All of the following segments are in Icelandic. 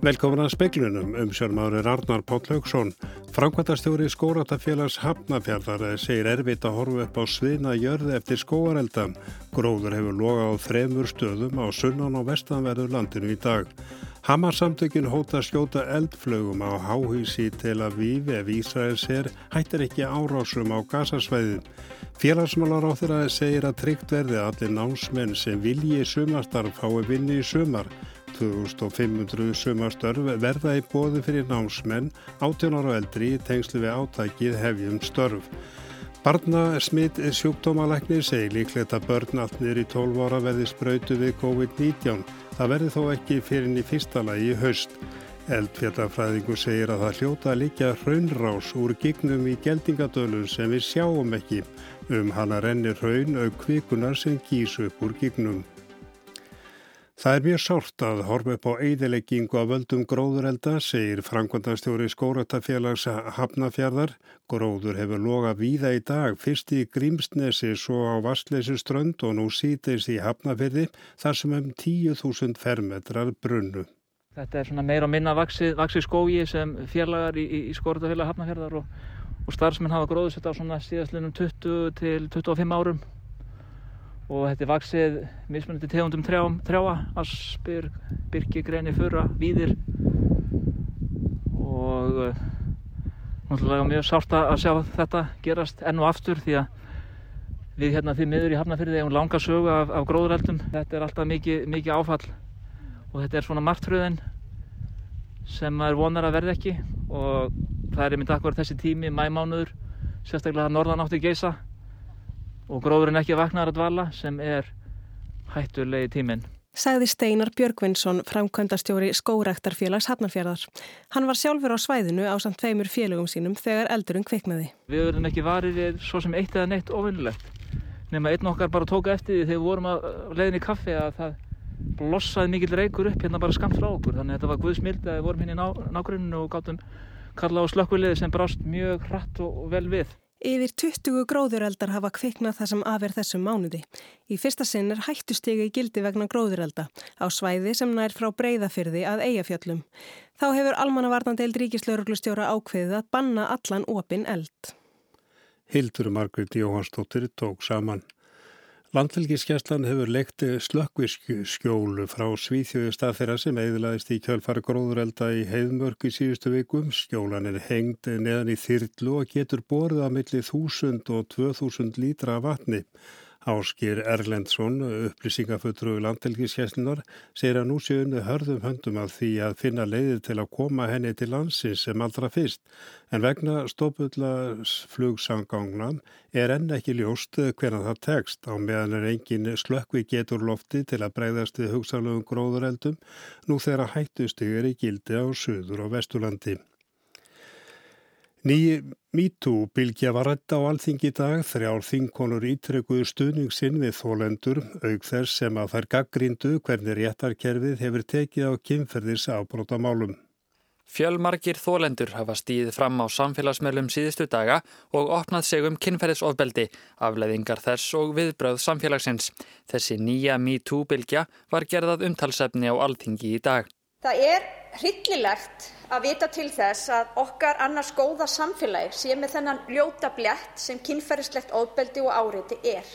Velkomin að speiklunum um sjálfmáður Arnar Páll Haugsson. Frankvæntastjóri skóratafélags Hafnafjörðar segir erfitt að horfa upp á sviðna jörði eftir skóarelda. Gróður hefur loga á þremur stöðum á sunnan og vestanverðu landinu í dag. Hamarsamtökin hóta skjóta eldflögum á háhísi til að vífi ef Ísraels er hættir ekki árásum á gasasvæðin. Félagsmálar á þeirra segir að tryggt verði allir námsmenn sem vilji sumastarf fái vinni í sumar. 2500 sumastörf verða í bóði fyrir námsmenn 18 ára eldri í tengslu við átækið hefjum störf. Barna smitt sjúkdómalæknir segir líklegt að börn allt niður í 12 ára verði spröytu við COVID-19. Það verði þó ekki fyrir í fyrsta lagi í haust. Eldfjallafræðingu segir að það hljóta að líka hraunrás úr gignum í geldingadölun sem við sjáum ekki. Um hana rennir hraun auk kvikunar sem gís upp úr gignum. Það er mjög sárt að horfa upp á eidileggingu af völdum gróðurelda, segir Frankvandastjóri skóratafélags Hafnafjörðar. Gróður hefur loga víða í dag, fyrst í Grímsnesi, svo á Vastleysu strönd og nú síteis í Hafnafjörði, þar sem um 10.000 fermetrar brunnu. Þetta er svona meira og minna vaksið, vaksið skógi sem fjarlagar í, í, skóratafélag Hafnafjörðar og, og starfsmenn hafa gróðsett á svona síðastlinum 20 til 25 árum og þetta er vaksið mismunandi tegundum trjám, trjáa, aspir, byrki, greni, fyrra, víðir. Og uh, náttúrulega mjög sárt að sjá þetta gerast enn og aftur því að við hérna því miður í Hafnarfyrði hefum langa sögu af, af gróðureldum. Þetta er alltaf mikið, mikið áfall. Og þetta er svona margtröðin sem maður vonar að verði ekki. Og það er einmitt akkur þessi tími, mæmánuður, sérstaklega norðan átti geisa og gróðurinn ekki vaknar að dvala sem er hættulegi tíminn. Sagði Steinar Björgvinsson, framkvæmdastjóri skórektarfélags Hafnarfjörðar. Hann var sjálfur á svæðinu á samt tveimur félögum sínum þegar eldurinn kviknaði. Við verðum ekki varið við svo sem eitt eða neitt ofinnulegt. Nefn að einn okkar bara tóka eftir því þegar við vorum að leiðin í kaffi að það blossaði mikill reykur upp hérna bara skamt frá okkur. Þannig að þetta var guðsmild að við vorum hérna í ná, nágruninu og gáttum kalla á slökkviliði sem brást mjög hratt og vel við. Yfir 20 gróðureldar hafa kviknað það sem afer þessum mánuði. Í fyrsta sinn er hættustegi gildi vegna gróðurelda á svæði sem nær frá breyðafyrði að eigafjöllum. Þá hefur almannavarnandeild ríkislauruglustjóra ákveðið að banna allan opin eld. Hildur Margrit Jóhansdóttir tók saman. Landfylgiskjæslan hefur leikt slökkviskjólu frá Svíþjóðu stað þeirra sem eðlaðist í kjölfari gróðurelda í heiðmörk í síðustu vikum. Skjólan er hengd neðan í þyrlu og getur borðið að milli 1000 og 2000 lítra vatni. Áskir Erlendsson, upplýsingafötru landtelgiskeslinar, segir að nú séu unni hörðum höndum að því að finna leiðir til að koma henni til landsins sem allra fyrst. En vegna stópullarsflugsangangna er enn ekki ljóst hvernig það tekst á meðan er engin slökkvi getur lofti til að breyðast við hugsalögum gróðureldum nú þegar hættustygur í gildi á söður og vesturlandi. Nýji MeToo-bylgja var rætt á alþingi dag þrjár þingkonur ítrekuðu stuðningsinn við þólendur auk þess sem að þær gaggrindu hvernig réttarkerfið hefur tekið á kynferðis afbrótamálum. Fjölmarkir þólendur hafa stíðið fram á samfélagsmeilum síðustu daga og opnað sig um kynferðisofbeldi, afleðingar þess og viðbröð samfélagsins. Þessi nýja MeToo-bylgja var gerðað umtalsefni á alþingi í dag. Það er hryllilegt að vita til þess að okkar annars góða samfélagi sé með þennan ljóta blett sem kynferðislegt ofbeldi og áreiti er.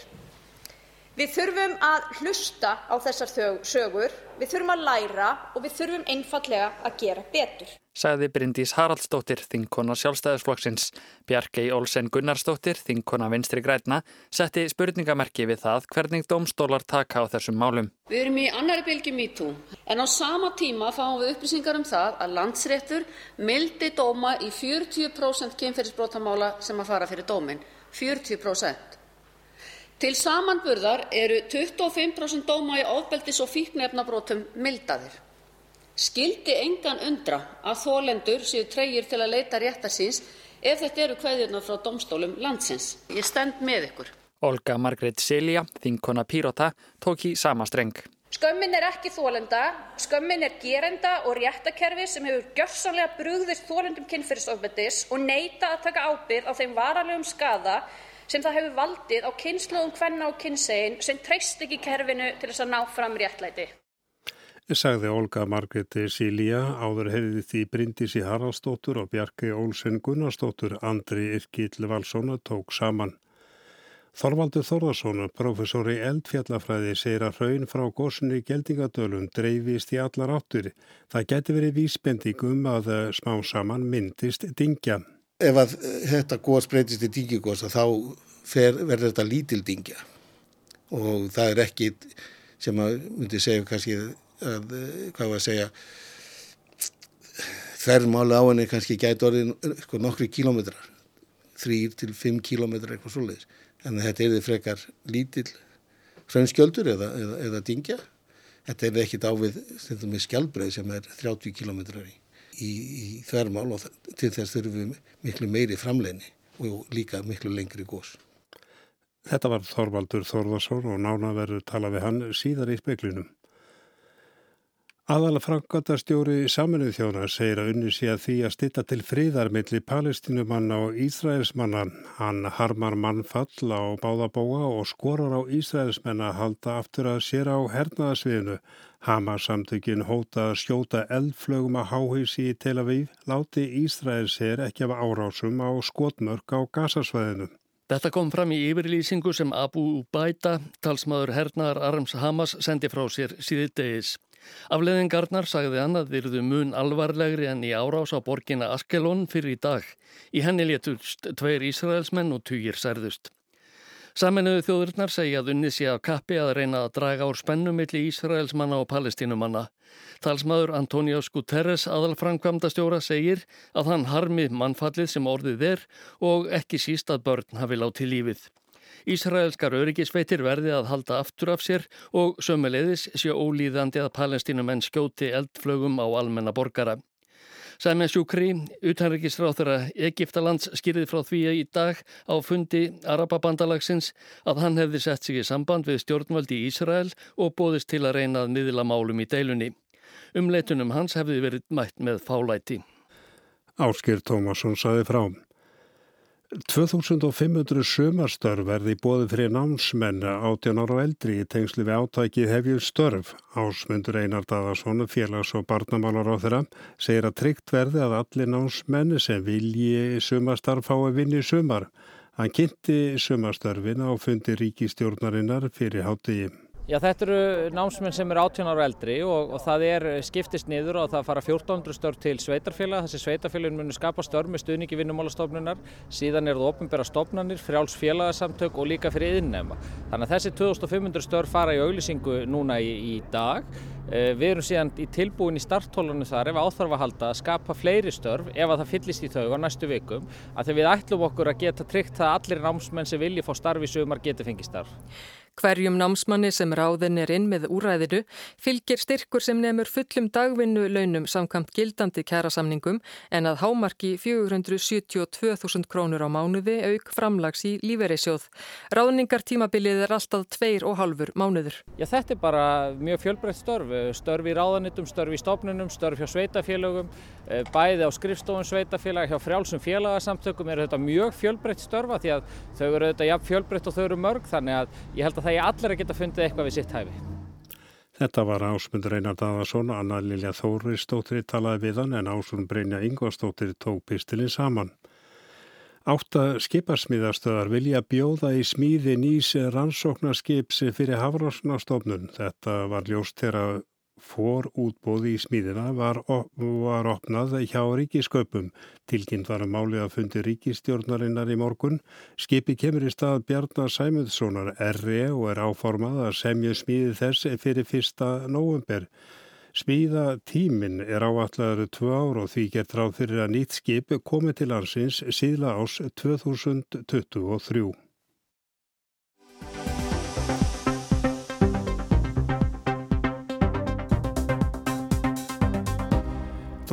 Við þurfum að hlusta á þessar sögur, við þurfum að læra og við þurfum einfallega að gera betur. Sagði Bryndís Haraldsdóttir, þingkona sjálfstæðisflokksins. Bjarkei Olsen Gunnarsdóttir, þingkona vinstri græna, setti spurningamerki við það hvernig domstólar taka á þessum málum. Við erum í annari bylgjum í tú, en á sama tíma fáum við upplýsingar um það að landsréttur mildi dóma í 40% kynferðisbrótamála sem að fara fyrir dómin. 40%. Til samanburðar eru 25% dóma í ofbeldis- og fíkniefnabrotum mildaðir. Skildi engan undra að þólendur séu treyir til að leita réttar síns ef þetta eru kveðirnar frá domstólum landsins. Ég stend með ykkur. Olga Margrét Silja, þingkona Pírota, tók í sama streng. Skömmin er ekki þólenda, skömmin er gerenda og réttakerfi sem hefur gjörsanlega brugðist þólendum kynferðisofbeldis og neita að taka ábyrð á þeim varalegum skada sem það hefur valdið á kynnslóðum hvenna og kynnsegin sem treyst ekki kerfinu til þess að ná fram réttlæti. Sagði Olga Margreti Silja, áður heyrði því Bryndisi Haraldsdóttur og Bjarki Olsen Gunnarsdóttur Andri Irkill Valssona tók saman. Þorvaldur Þorðarsson, professor í eldfjallafræði, segir að hraun frá góðsunni geldingadölum dreifist í allar áttur. Það geti verið vísbending um að smá saman myndist dingja. Ef að þetta góðs breytist í dingjugósa þá fer, verður þetta lítil dingja og það er ekki sem að myndi segja kannski að, hvað var að segja, þerrmáli á henni kannski gæti orðið sko, nokkri kílómetrar, þrýr til fimm kílómetrar eitthvað svoleiðis. En þetta er þið frekar lítill hraunskjöldur eða, eða, eða dingja. Þetta er ekkit ávið skjálbreið sem er 30 km í, í, í þvermál og til þess þurfum við miklu meiri framleginni og líka miklu lengri gós. Þetta var Þorvaldur Þorðarsson og nána verður tala við hann síðar í speklinum. Aðala frangatastjóri saminuð þjóna segir að unni sé að því að stitta til friðar millir palestinumanna og Ísraelsmanna. Hann harmar mannfall á báðabóa og skorar á Ísraelsmenna að halda aftur að sér á hernaðasviðinu. Hamarsamtökin hóta að skjóta eldflögum að háhísi í Tel Aviv láti Ísraels er ekki af árásum á skotmörk á gasasvæðinu. Þetta kom fram í yfirlýsingu sem Abu Ubaida, talsmaður hernaðar Arms Hamas, sendi frá sér síðið degis. Afleðingarnar sagði hann að þyrðu mun alvarlegri en í árás á borgina Askelon fyrir í dag. Í henni létust tveir Ísraelsmenn og týjir særðust. Saminuðu þjóðurnar segja að unni sé af kappi að reyna að draga úr spennum milli Ísraelsmanna og palestínumanna. Talsmaður Antonios Guterres aðalframkvamdastjóra segir að hann harmi mannfallið sem orðið er og ekki síst að börn hafi látið lífið. Ísraelskar öryggisveitir verði að halda aftur af sér og sömuleiðis sé ólíðandi að palestinumenn skjóti eldflögum á almenna Sæmen Sjúkri, utanryggisráþura Egiptalands skýrið frá því að í dag á fundi Arababandalagsins að hann hefði sett sig í samband við stjórnvaldi í Ísrael og bóðist til að reyna að miðla málum í deilunni. Umleitunum hans hefði verið mætt með fálæti. Áskir Tómasson saði frá. 2500 sömarstörf verði bóði fyrir námsmenn 18 ára og eldri í tengslu við átækið hefju störf. Ásmundur Einar Daðarsson, félags- og barnamálar á þeirra, segir að tryggt verði að allir námsmenn sem vilji sömarstarf fái vinni sömar. Hann kynnti sömarstörfin á fundi ríkistjórnarinnar fyrir hátíi. Já, þetta eru námsmenn sem eru 18 ára eldri og, og það er skiptist niður og það fara 1400 störf til sveitarfélag. Þessi sveitarfélagin munir skapa störf með stuðningi vinnumálastofnunar. Síðan er það ofinbæra stofnanir, frjáls félagsamtök og líka fyrir innnefna. Þannig að þessi 2500 störf fara í auglýsingu núna í, í dag. Við erum síðan í tilbúin í starthólunum þar ef áþarf að halda að skapa fleiri störf ef að það fyllist í þau á næstu vikum. Að þegar við ætlum okkur að geta tryggt það að allir námsmenn sem vilji fá starfi sumar geti fengið starf. Hverjum námsmanni sem ráðin er inn með úræðinu fylgir styrkur sem nefnur fullum dagvinnu launum samkvæmt gildandi kærasamningum en að hámarki 472.000 krónur á mánuði auk framlags í lífeyrissjóð. Ráðningartímabilið er alltaf tveir og halfur mánuður. Já, þetta er bara mjög fjölbreytt störf. Störf í ráðanitum, störf í stofnunum, störf hjá sveitafélögum, bæði á skrifstofun sveitafélag, hjá frjálsum félagsamtökum er þetta mjög fjölbreytt störfa því að þau eru þetta jafn fjölbreytt og þau eru mörg þannig að ég held að það er allir að geta fundið eitthvað við sitt hæfi. Þetta var Ásmund Reinar Daðarsson, Anna Lilja Þóristóttir talaði við hann en Ásmund Brynja Ingvarstóttir tók pistilinn saman. Átta skiparsmiðastöðar vilja bjóða í smíði nýs rannsóknarskips fyrir Hafrásnastofnun. Þetta var ljóst þegar fór útbóði í smíðina var, var opnað hjá ríkisköpum. Tilkynnt var að málið að fundi ríkistjórnarinnar í morgun. Skipi kemur í stað Bjarnar Sæmundssonar R.E. og er áformað að semja smíði þess fyrir fyrsta nóvember. Smíða tímin er áallæður tvö ár og því gert ráð fyrir að nýtt skip komi til hansins síðla ás 2023.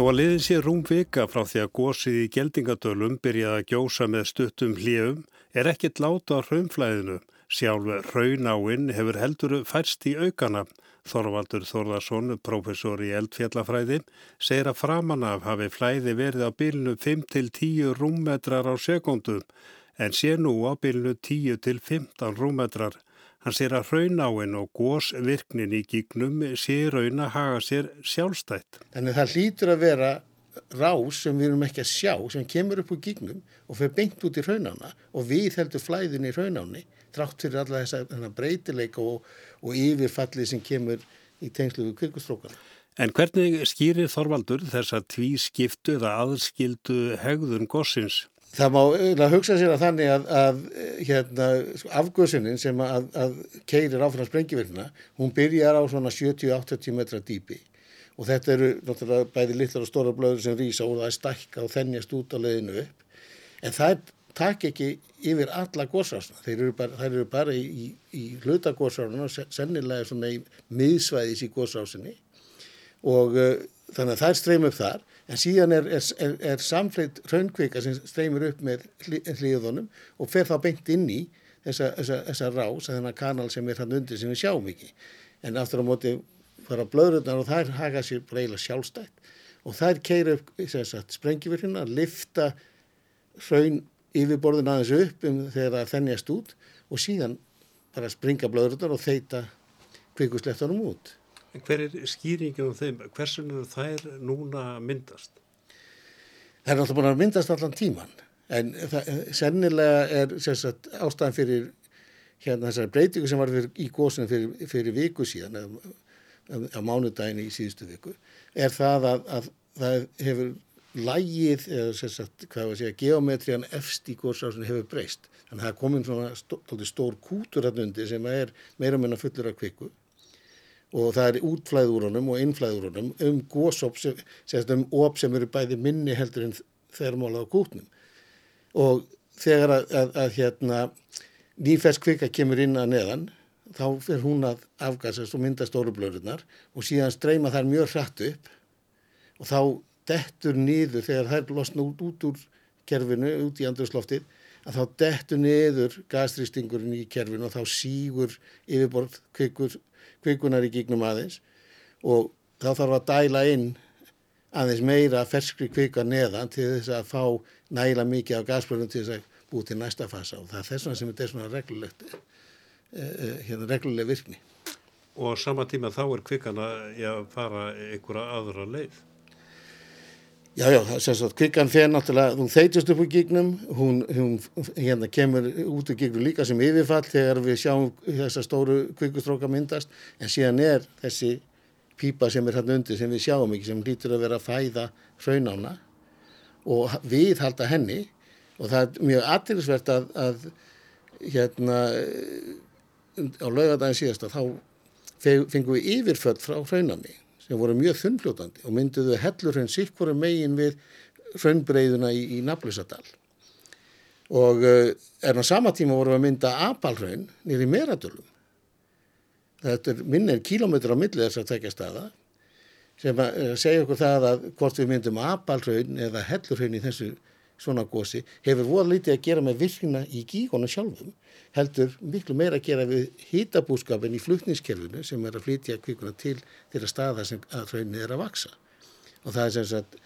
Þó að liðin sé rúm vika frá því að gósið í geldingadölum byrjaði að gjósa með stuttum hljöfum er ekkit láta á raunflæðinu. Sjálf raunáinn hefur heldur færst í aukana. Þorvaldur Þorðarsson, professor í eldfjallafræði, segir að framanaf hafi flæði verið á bylnu 5-10 rúmmetrar á sekundum en sé nú á bylnu 10 til 15 rúmetrar. Hann sér að raunáin og gósvirknin í gígnum sé raun að haga sér sjálfstætt. Þannig það hlýtur að vera rás sem við erum ekki að sjá sem kemur upp úr gígnum og fyrir beint út í raunána og við heldur flæðin í raunáni trátt fyrir alla þessa breytileika og, og yfirfalli sem kemur í tengslu við kvirkustrókana. En hvernig skýrir Þorvaldur þess að tví skiptu eða aðskildu hegðun gossins? Það má hugsa sér að þannig að, að hérna, sko, afgöðsunin sem að, að keirir áfram sprengiverðina, hún byrjar á svona 70-80 metra dýpi og þetta eru náttúrulega bæði litlar og stóra blöður sem rýsa og það er stakka og þennjast út á leiðinu upp. En það takk ekki yfir alla góðsásna. Þeir eru bara, þeir eru bara í, í, hluta góðsásna og sennilega svona í miðsvæðis í góðsásinni og uh, þannig að það er streym upp þar en síðan er, er, er, er samfleyt raunkvika sem streymur upp með hlýðunum og fer þá beint inn í þessa, þessa, þessa rás, þennan kanal sem er hann undir sem við sjáum ekki. En aftur á móti fara blöðröðnar og þær haka sér eiginlega sjálfstætt og þær keira upp sprengivirkina, lifta hraun yfirborðin aðeins upp um þegar það þennjast út og síðan bara springa blöðröðnar og þeita kvikuslettunum út. Hver er skýringin á þeim? Hversun eru þær núna myndast? Það er náttúrulega búin að myndast allan tíman en það, sennilega er sagt, ástæðan fyrir hérna þessari breytingu sem var fyrir, í góðsuna fyrir, fyrir viku síðan á mánudagin í síðustu viku er það að, að það hefur lægið eða sagt, hvað var að segja geometrian efst í góðsásunni hefur breyst þannig að það er komin svona stó, stór kútur hann undir sem er meira meina fullur af kvikku og það er útflæð úr honum og innflæð úr honum um gósop sem, um op sem eru bæði minni heldur en þermála á kútnum. Og þegar að, að, að hérna nýfersk kvika kemur inn að neðan þá fyrir hún að afgasast og mynda stórublöðunar og síðan streyma þær mjög hratt upp og þá dettur niður þegar þær losna út, út úr kerfinu, út í andurslóftið að þá dettur niður gastrýstingurinn í kerfinu og þá sígur yfirborð kvikur kvikunar í gegnum aðeins og þá þarf að dæla inn aðeins meira ferskri kvika neðan til þess að fá næla mikið af gasplörnum til þess að búið til næsta fasa og það er þess vegna sem þetta er svona reglulegt, eh, eh, hérna regluleg virkni. Og sama tíma þá er kvikana að fara einhverja aðra leið? Já, já, þess að kvikan fer náttúrulega, hún þeitist upp úr gígnum, hún, hún hérna kemur út úr gígnum líka sem yfirfall þegar við sjáum þessa stóru kvikustróka myndast, en síðan er þessi pípa sem er hann undir sem við sjáum ekki, sem lítur að vera að fæða hraun ána og við halda henni. Og það er mjög aðtilsvert að, að hérna á laugadagin síðast að þá fengum við yfirföll frá hraunanni sem voru mjög þunnfljótandi og mynduðu hellur henn sikkur megin við hraunbreyðuna í, í Naflusadal og uh, er á sama tíma voru að mynda apalhraun nýri meradölum. Þetta er minnir kílometrar á millið þess að tekja staða sem að uh, segja okkur það að hvort við myndum apalhraun eða hellurhraun í þessu svona gósi hefur voða lítið að gera með virkina í gíkonu sjálfum heldur miklu meira að gera við hýtabúskapin í flutningskerfinu sem er að flytja kvikuna til þeirra staða sem að hraunin er að vaksa og það er sem sagt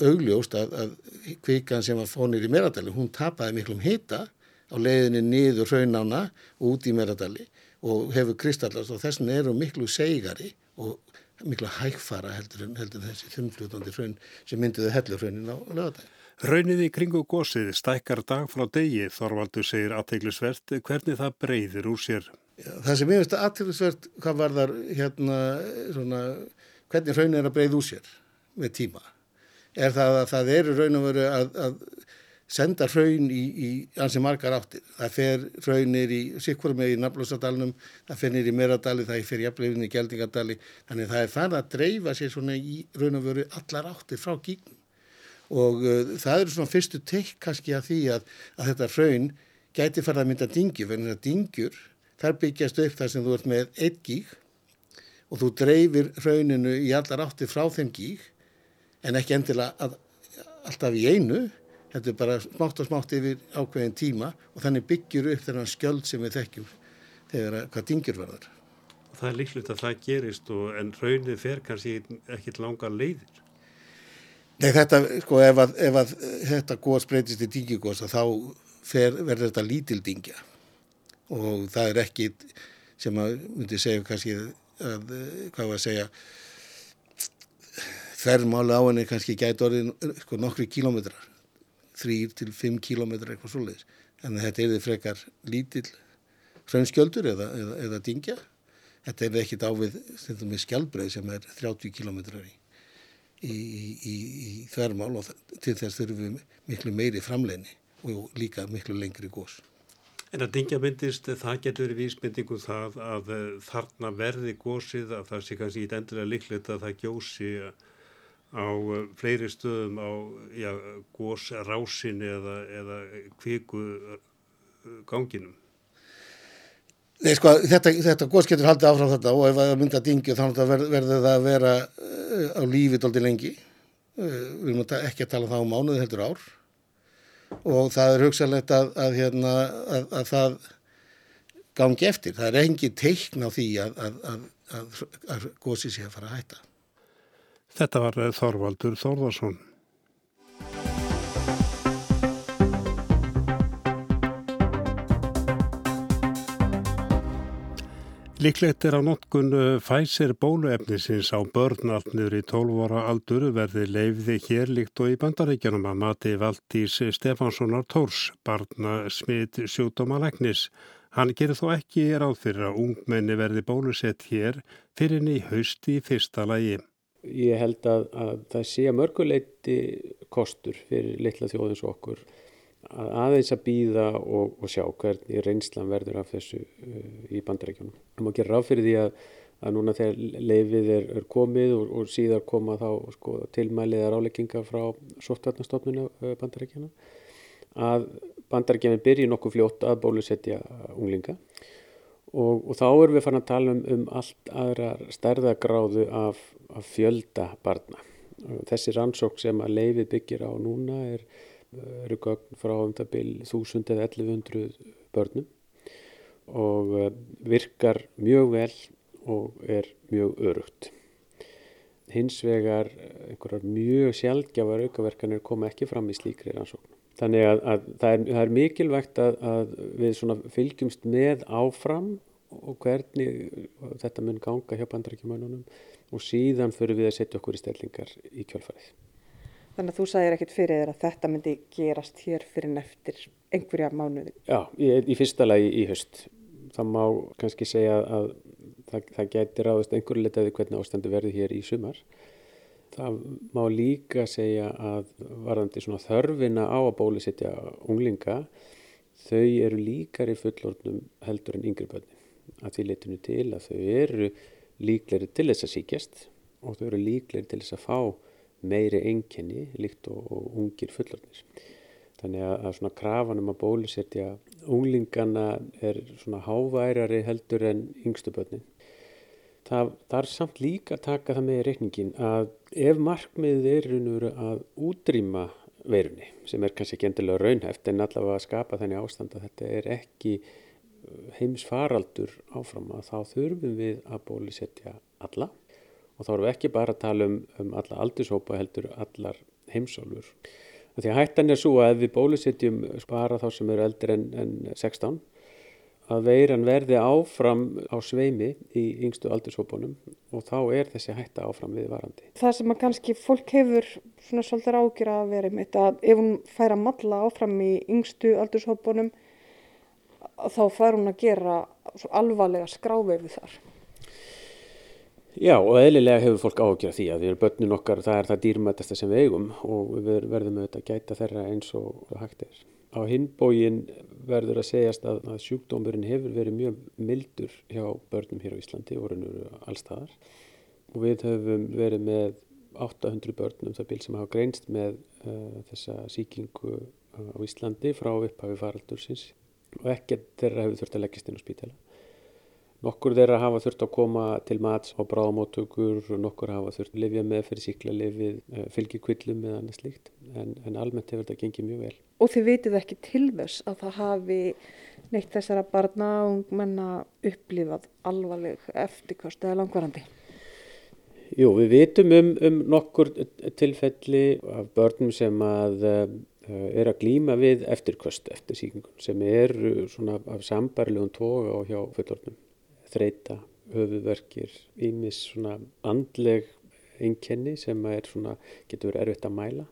augljóst að, að kvikan sem að fónir í meradali, hún tapaði miklum hýta á leiðinni niður hraunána út í meradali og hefur kristallast og þessin eru miklu segari og miklu hægfara heldur heldur þessi þunnfljótandi hraun sem myndiði hellur hraunin á lögadagi. Raunnið í kringu gósið stækkar dag frá degi, Þorvaldur segir aðteglisvert, hvernig það breyðir úr sér? Það sem ég veist aðteglisvert, hvað var þar hérna, svona, hvernig raunin er að breyða úr sér með tíma, er það að það eru raun og veru að, að senda raun í, í ansi margar áttir. Það fer raunir í sikkurum eða í Naflósadalunum, það fer nýri í Meradali, það fer jafnleifin í Geldingadali, þannig það er fann að dreifa sér svona í raun og veru allar áttir frá gígnum og uh, það eru svona fyrstu teik kannski að því að, að þetta hraun gæti farið að mynda dingjur, verður þetta dingjur, þar byggjast upp þar sem þú ert með eitt gíg og þú dreifir hrauninu í allar átti frá þeim gíg en ekki endilega að, alltaf í einu, þetta er bara smátt og smátt yfir ákveðin tíma og þannig byggjur upp þennan skjöld sem við þekkjum þegar að hvað dingjur verður. Það er líklegt að það gerist og, en hraunið fer kannski ekki langa leiðir. Nei þetta, sko, ef að, ef að þetta góðs breytist í díkigóðs þá fer, verður þetta lítildingja og það er ekki sem að myndi segja kannski að, hvað var að segja þerrmáli á henni kannski gæti orðin sko, nokkri kílómetrar þrýr til fimm kílómetrar eitthvað svoleiðis. En þetta er þið frekar lítill hraunskjöldur eða, eða, eða dingja þetta er ekkit ávið með skjálbreið sem er 30 kílómetrar í, í, í, í þerrmál og til þess þurfum við miklu meiri framleginni og líka miklu lengri gós. En að dingja myndist, það getur verið vísbendingu um það að þarna verði gósið að það sé kannski í endilega líklegt að það gjósi á eh, fleiri stöðum á gósrásin eða, eða kviku eh, ganginum. Nei sko þetta, þetta gós getur haldið áfram þetta og ef það mynda dingju þá verður það að vera eh, á lífið doldi lengi. Við erum ekki að tala um það á mánuði heldur ár og það er hugsalegt að, að, hérna, að, að það gangi eftir. Það er engi teikn á því að gósi sé að fara að hætta. Þetta var Þorvaldur Þorðarsson. Líklegt er á notkun fæsir bóluefnisins á börnaltnur í 12 ára aldur verði leifiði hér líkt og í bandaríkjanum að mati Valdís Stefanssonar Tórs, barna smit sjúkdómalegnis. Hann gerir þó ekki ráð fyrir að ungmenni verði bólusett hér fyrir ný haust í fyrsta lagi. Ég held að, að það sé að mörguleiti kostur fyrir litla þjóðins okkur aðeins að býða og, og sjá hvernig reynslan verður af þessu uh, í bandarækjunum. Það má gera ráð fyrir því að, að núna þegar leifið er, er komið og, og síðar koma þá sko, tilmæliða rálegginga frá sóttvarnastofnuna uh, bandarækjuna að bandarækjana byrji nokkuð fljótt að bólusetja unglinga og, og þá erum við farin að tala um, um allt aðra stærðagráðu af, af fjölda barna. Þessi rannsók sem að leifið byggir á núna er eru gögn frá um það byl 1000 eða 1100 börnum og eh, virkar mjög vel og er mjög örugt. Hins vegar einhverjar mjög sjálfgjafar aukaverkanir koma ekki fram í slíkri rannsókn. Þannig að, að það, er, það er mikilvægt að, að við fylgjumst með áfram og hvernig þetta mun ganga hjá bandarækjumönunum og síðan fyrir við að setja okkur í stellingar í kjálfarið. Þannig að þú sagðir ekkit fyrir þér að þetta myndi gerast hér fyrir neftir einhverja mánuði. Já, í, í fyrsta lagi í höst. Það má kannski segja að það, það geti ráðist einhverju letaði hvernig ástandu verði hér í sumar. Það má líka segja að varðandi svona þörfina á að bólusetja unglinga, þau eru líkar í fullornum heldur en yngri bönni. Að því leytinu til að þau eru líkleri til þess að síkjast og þau eru líkleri til þess að fá meiri enginni líkt og, og ungir fullarnir. Þannig að, að svona krafanum að bólusetja unglingana er svona háværari heldur en yngstu börnin. Það, það er samt líka að taka það með í reikningin að ef markmiðið er raunveru að útrýma veirunni sem er kannski ekki endilega raunhæft en allavega að skapa þenni ástand að þetta er ekki uh, heims faraldur áfram að þá þurfum við að bólusetja alla og þá erum við ekki bara að tala um, um alla aldurshópa heldur allar heimsálfur. Því að hættan er svo að ef við bólusetjum spara þá sem eru eldri en, en 16 að veiran verði áfram á sveimi í yngstu aldurshópunum og þá er þessi hætta áfram viðvarandi. Það sem að kannski fólk hefur svona svolítið ágjur að vera með þetta að ef hún fær að matla áfram í yngstu aldurshópunum þá fær hún að gera alvarlega skrávefu þar. Já og eðlilega hefur fólk áhugjað því að því að börnun okkar það er það dýrmætasta sem við eigum og við verðum auðvitað að gæta þeirra eins og hægt er. Á hinbógin verður að segjast að, að sjúkdómurinn hefur verið mjög mildur hjá börnum hér á Íslandi og raunur allstaðar og við höfum verið með 800 börnum það bíl sem hafa greinst með uh, þessa síkingu uh, á Íslandi frá upphafi faraldursins og ekkert þeirra hefur þurft að leggjast inn á spítala. Nokkur þeirra hafa þurft að koma til mats á bráðamóttökur nokkur hafa þurft að lifja með fyrir síkla lifið, eh, fylgjikvillum eða annað slíkt en, en almennt hefur þetta gengið mjög vel. Og þið vitið ekki til þess að það hafi neitt þessara barna og menna upplifað alvarleg eftirkvast eða langvarandi? Jú, við vitum um, um nokkur tilfelli af börnum sem að uh, er að glýma við eftirköst eftir síkingun sem eru svona af sambarlegum toga og hjá fullornum. Þreita, höfuverkir, ímis svona andleg einkenni sem er svona, getur verið erfitt að mæla.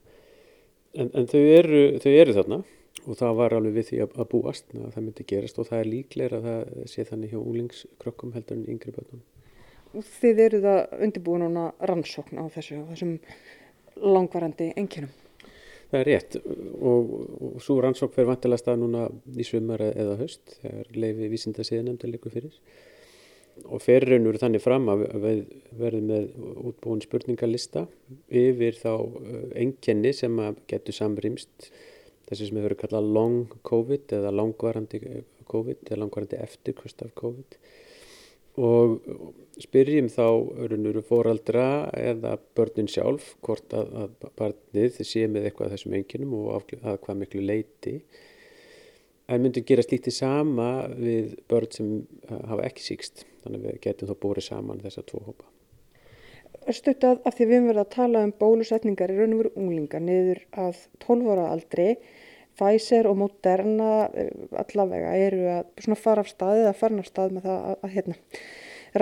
En, en þau, eru, þau eru þarna og það var alveg við því að, að búast að það myndi gerast og það er líklega að það sé þannig hjá úlingskrökkum heldur en yngri börnum. Þið eru það undirbúin ána rannsókn á þessu, þessum langvarandi enginum? Það er rétt og, og svo rannsókn fer vantilega stað núna í svömmar eða höst þegar leifi vísinda síðanemnda likur fyrir og ferraunur þannig fram að við verðum með útbúin spurningalista yfir þá enginni sem getur samrýmst þessi sem hefur verið kallað long covid eða langvarandi covid eða langvarandi eftirkvöst af covid. Og spyrjum þá örunuru fóraldra eða börnin sjálf hvort að, að barnið sé með eitthvað þessum enginum og að hvað miklu leiti en myndum gera slítið sama við börn sem hafa ekki síkst þannig að við getum þá bórið saman þessar tvo hópa Östutað af því við höfum verið að tala um bólusetningar í raun og veru unglinga niður að 12 ára aldri Pfizer og Moderna allavega eru að fara af staðið að fara af stað með það að, að hérna,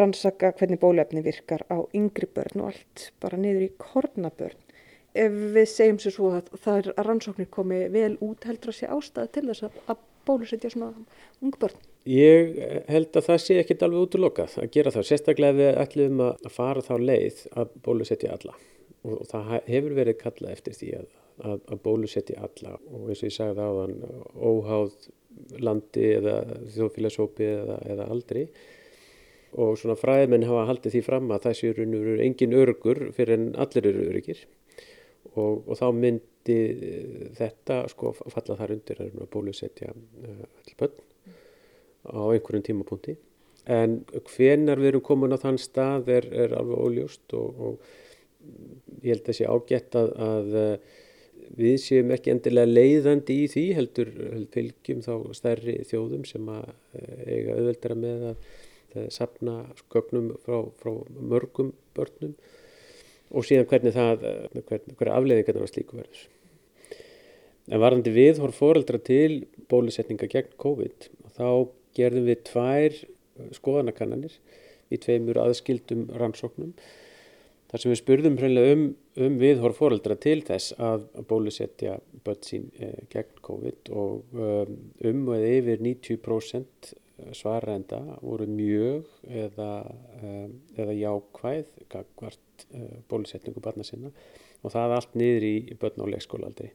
rannsaka hvernig bólefni virkar á yngri börn og allt bara niður í kornabörn. Ef við segjum sér svo að það er að rannsóknir komi vel út heldur að sé ástæði til þess að, að bólusetja svona ung börn. Ég held að það sé ekkit alveg útlokað að gera það. Sérstaklega við ætlum að fara þá leið að bólusetja alla. Og það hefur verið kallað eftir því að að, að bólusetja alla. Og eins og ég sagði áðan óháð landi eða þjóðfélagshópi eða, eða aldri. Og svona fræðmenn hafa haldið því fram að þessi eru engin örgur fyrir en allir eru örgir og, og þá myndi þetta sko falla þar undir að bólusetja all börn á einhverjum tímapunkti en hvenar við erum komin á þann stað er, er alveg óljóst og, og ég held að sé ágætt að, að við séum ekki endilega leiðandi í því heldur fylgjum þá stærri þjóðum sem að eh, eiga auðveldara með að sapna skögnum frá, frá mörgum börnum og síðan hvernig það, eh, hvernig, hverja afleiðingar það var slíku verður. En varðandi við hór fóreldra til bólusetninga gegn COVID þá gerðum við tvær skoðanakannanir í tveimur aðskildum rannsóknum þar sem við spurðum um, um viðhorf fóreldra til þess að bólusetja börn sín eh, gegn COVID og um, um og yfir 90% svarenda voru mjög eða, um, eða jákvæð gagvart uh, bólusetningu barna sinna og það allt niður í, börn á leikskólaldi.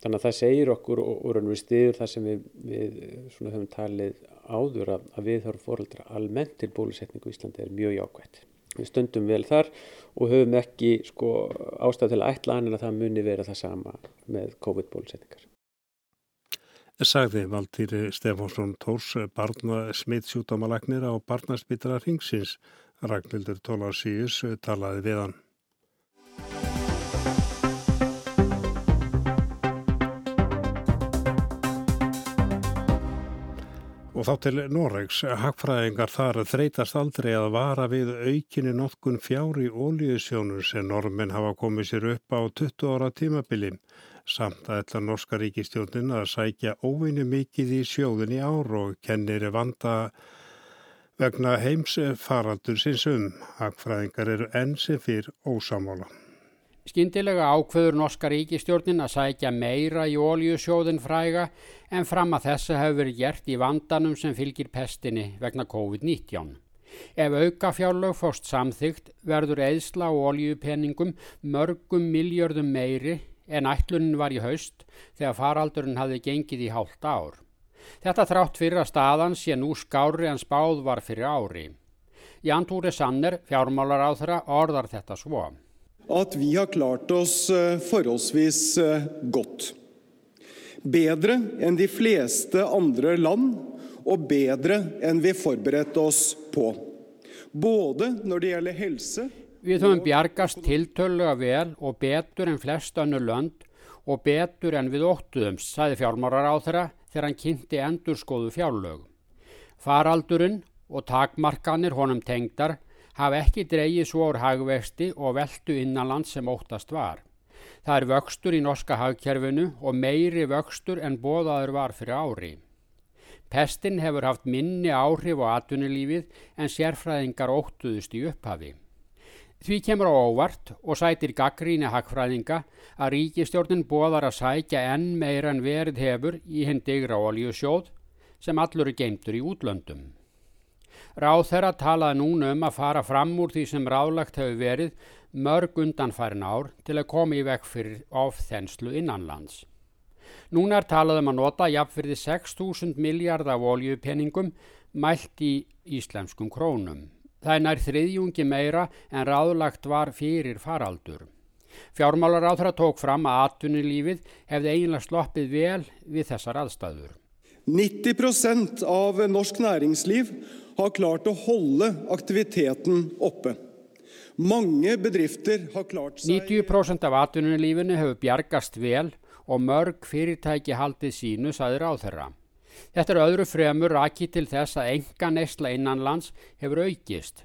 Þannig að það segir okkur og, og raunverið stiður það sem við, við höfum talið áður að, að viðhorf fóreldra almennt til bólusetningu í Íslandi er mjög jákvætt. Við stundum vel þar og höfum ekki sko, ástæð til að ætla annan að það muni vera það sama með COVID-bólusetningar. Sagði Valtýri Stefánsson Tórs barna smittsjútamalagnir á barnaspítara Ringsins. Ragnhildur Tólarsíus talaði við hann. Og þá til Noregs, hagfræðingar þar þreytast aldrei að vara við aukinni notkun fjári ólíusjónur sem normin hafa komið sér upp á 20 ára tímabili. Samt að ætla norska ríkistjónin að sækja óvinni mikið í sjóðin í ár og kennir vanda vegna heims faraldur sinsum. Hagfræðingar eru enn sem fyrr ósamála. Skyndilega ákveður norska ríkistjórnin að sækja meira í óljusjóðin fræga en fram að þessu hefur verið gert í vandanum sem fylgir pestinni vegna COVID-19. Ef auka fjárlög fórst samþygt verður eðsla á óljupenningum mörgum miljörðum meiri en ætlunin var í haust þegar faraldurinn hafði gengið í hálft ár. Þetta þrátt fyrir að staðan sé nú skári en spáð var fyrir ári. Jan Túri Sanner, fjármálar á þeirra, orðar þetta svo at vi har klart oss eh, forholdsvis eh, godt. Bedre enn de fleste andre land, og bedre enn vi forberedte oss på. Både når det gjelder helse Við höfum bjargast tiltöluga vel og betur en flest önnur lönd og betur en við óttuðums, sæði fjármárar á þeirra þegar hann kynnti endurskoðu fjárlög. Faraldurinn og takmarkanir honum tengdar hafa ekki dreyið svo úr hagvexti og veldu innanland sem óttast var. Það er vöxtur í norska hagkerfinu og meiri vöxtur en bóðaður var fyrir ári. Pestin hefur haft minni áhrif á atvinnulífið en sérfræðingar óttuðust í upphafi. Því kemur á óvart og sætir gaggríni hagfræðinga að ríkistjórnin bóðar að sækja enn meira en verið hefur í hinn digra oljusjóð sem allur er geimtur í útlöndum. Ráð þeirra talaði núna um að fara fram úr því sem ráðlagt hefur verið mörg undanfærin ár til að koma í vekk fyrir ofþenslu innanlands. Núna er talað um að nota jafnfyrði 6.000 miljard af oljupenningum mælt í íslenskum krónum. Það er nær þriðjungi meira en ráðlagt var fyrir faraldur. Fjármálar á þeirra tók fram að atvinnulífið hefði eiginlega sloppið vel við þessar aðstæður. 90 av norsk næringsliv har klart å holde aktiviteten oppe. Mange bedrifter har klart seg 90% af atvinnulífinu hefur bjargast vel og mörg fyrirtæki haldið sínu, saðir á þeirra. Þetta er öðru fremur raki til þess að enga neysla innanlands hefur aukist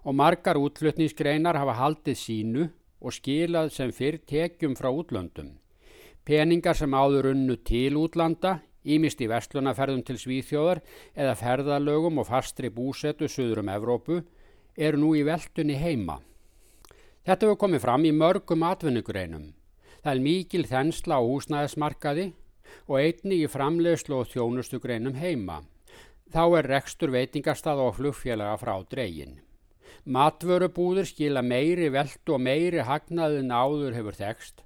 og margar útflutningsgreinar hafa haldið sínu og skilað sem fyrr tekjum frá útlöndum. Peningar sem áður unnu til útlanda Ímist í vestlunaferðum til Svíþjóðar eða ferðalögum og fastri búsetu söður um Evrópu eru nú í veldunni heima. Þetta hefur komið fram í mörgum atvinnugreinum. Það er mikil þensla á húsnæðismarkaði og einni í framlegslu og þjónustugreinum heima. Þá er rekstur veitingarstað og flugfélaga frá dregin. Matvörubúður skila meiri veldu og meiri hagnaðin áður hefur þekst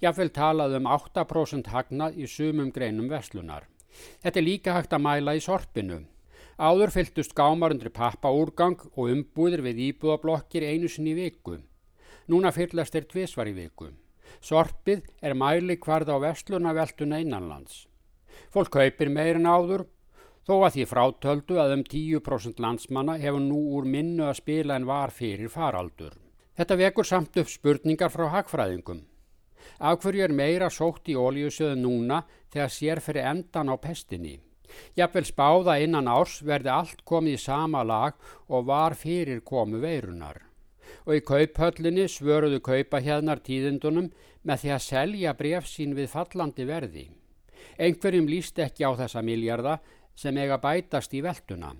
Jáfnvel talað um 8% hagnað í sumum greinum veslunar. Þetta er líka hægt að mæla í sorpinu. Áður fylgtust gámar undir pappa úrgang og umbúðir við íbúðablokkir einu sinni í viku. Núna fyllast er tvísvar í viku. Sorpið er mæli hvarð á veslunaveltuna innanlands. Fólk kaupir meirin áður, þó að því frátöldu að um 10% landsmanna hefur nú úr minnu að spila en var fyrir faraldur. Þetta vekur samt upp spurningar frá hagfræðingum. Af hverju er meira sótt í ólíusjöðu núna þegar sér fyrir endan á pestinni? Jafnvel spáða innan árs verði allt komið í sama lag og var fyrir komu veirunar. Og í kauphöllinni svöruðu kaupa hérnar tíðindunum með því að selja bref sín við fallandi verði. Einhverjum líst ekki á þessa miljarda sem eiga bætast í velduna.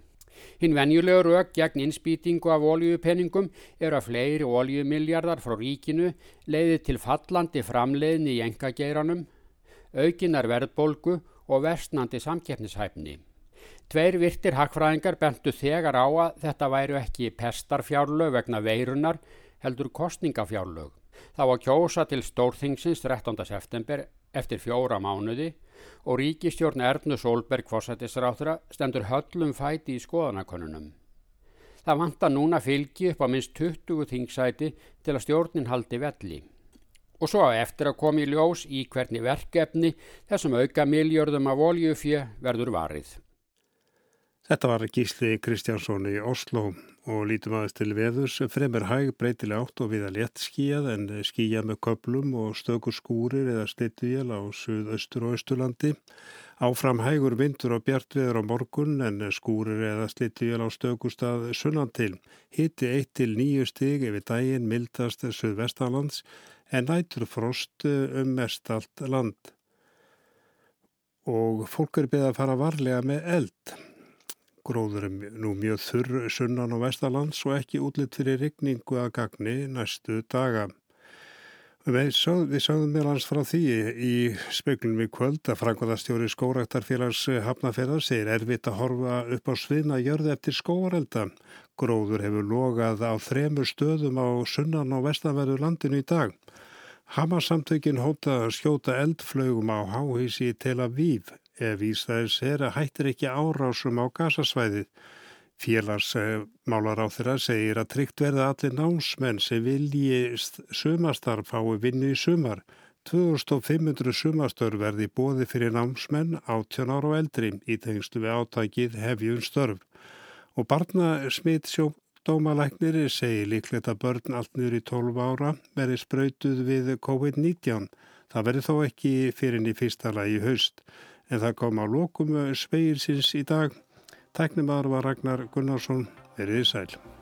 Hinn venjulegur rauk gegn innspýtingu af oljupenningum er að fleiri oljumiljarðar frá ríkinu leiði til fallandi framleiðni í engageiranum, aukinar verðbolgu og versnandi samkeppnishæfni. Tveir virtir hakfræðingar bentu þegar á að þetta væru ekki pestarfjárlög vegna veirunar heldur kostningafjárlög. Það var kjósa til stórþingsins 13. september eftir fjóra mánuði og ríkistjórn Ernu Solberg fósættisráþra stendur höllum fæti í skoðanakonunum. Það vantar núna fylgi upp á minst 20 þingsæti til að stjórnin haldi velli. Og svo eftir að komi í ljós í hvernig verkefni þessum auka miljörðum af oljufjö verður varið. Þetta var Gísli Kristjánsson í Oslo og lítum aðeins til veðurs. Fremur hæg breytileg átt og viða létt skíjað en skíja með köplum og stöku skúrir eða stittuél á suðaustur og austurlandi. Áfram hægur vindur og bjartveður á morgun en skúrir eða stittuél á stökustað sunnantil. Hitti 1-9 stig yfir daginn mildast suðvestalands en nætur frost um mest allt land. Og fólk er beða að fara varlega með eld. Gróður er nú mjög þurr sunnan og vestalands og ekki útlitt fyrir rigningu að gagni næstu daga. Við sagðum meðal hans frá því í speklunum í kvöld að Frankværastjóri skóraktarfélags hafnaferðar segir erfitt að horfa upp á sviðna jörði eftir skóarelda. Gróður hefur logað á þremur stöðum á sunnan og vestanverðu landinu í dag. Hamarsamtökin hóta skjóta eldflögum á háhísi í Tel Aviv ef Ísraels er að hættir ekki árásum á gasasvæðið. Félagsmálar á þeirra segir að tryggt verða allir námsmenn sem vilji sumastarf fái vinnu í sumar. 2500 sumastörf verði bóði fyrir námsmenn 18 ára og eldri í tengstu við átækið hefjum störf. Og barna smitt sjókdómalæknir segir líklegt að börn allt niður í 12 ára verði spröytuð við COVID-19. Það verði þó ekki fyrir í fyrsta lagi haust en það kom á lókum speilsins í dag. Tæknimaður var Ragnar Gunnarsson, verið sæl.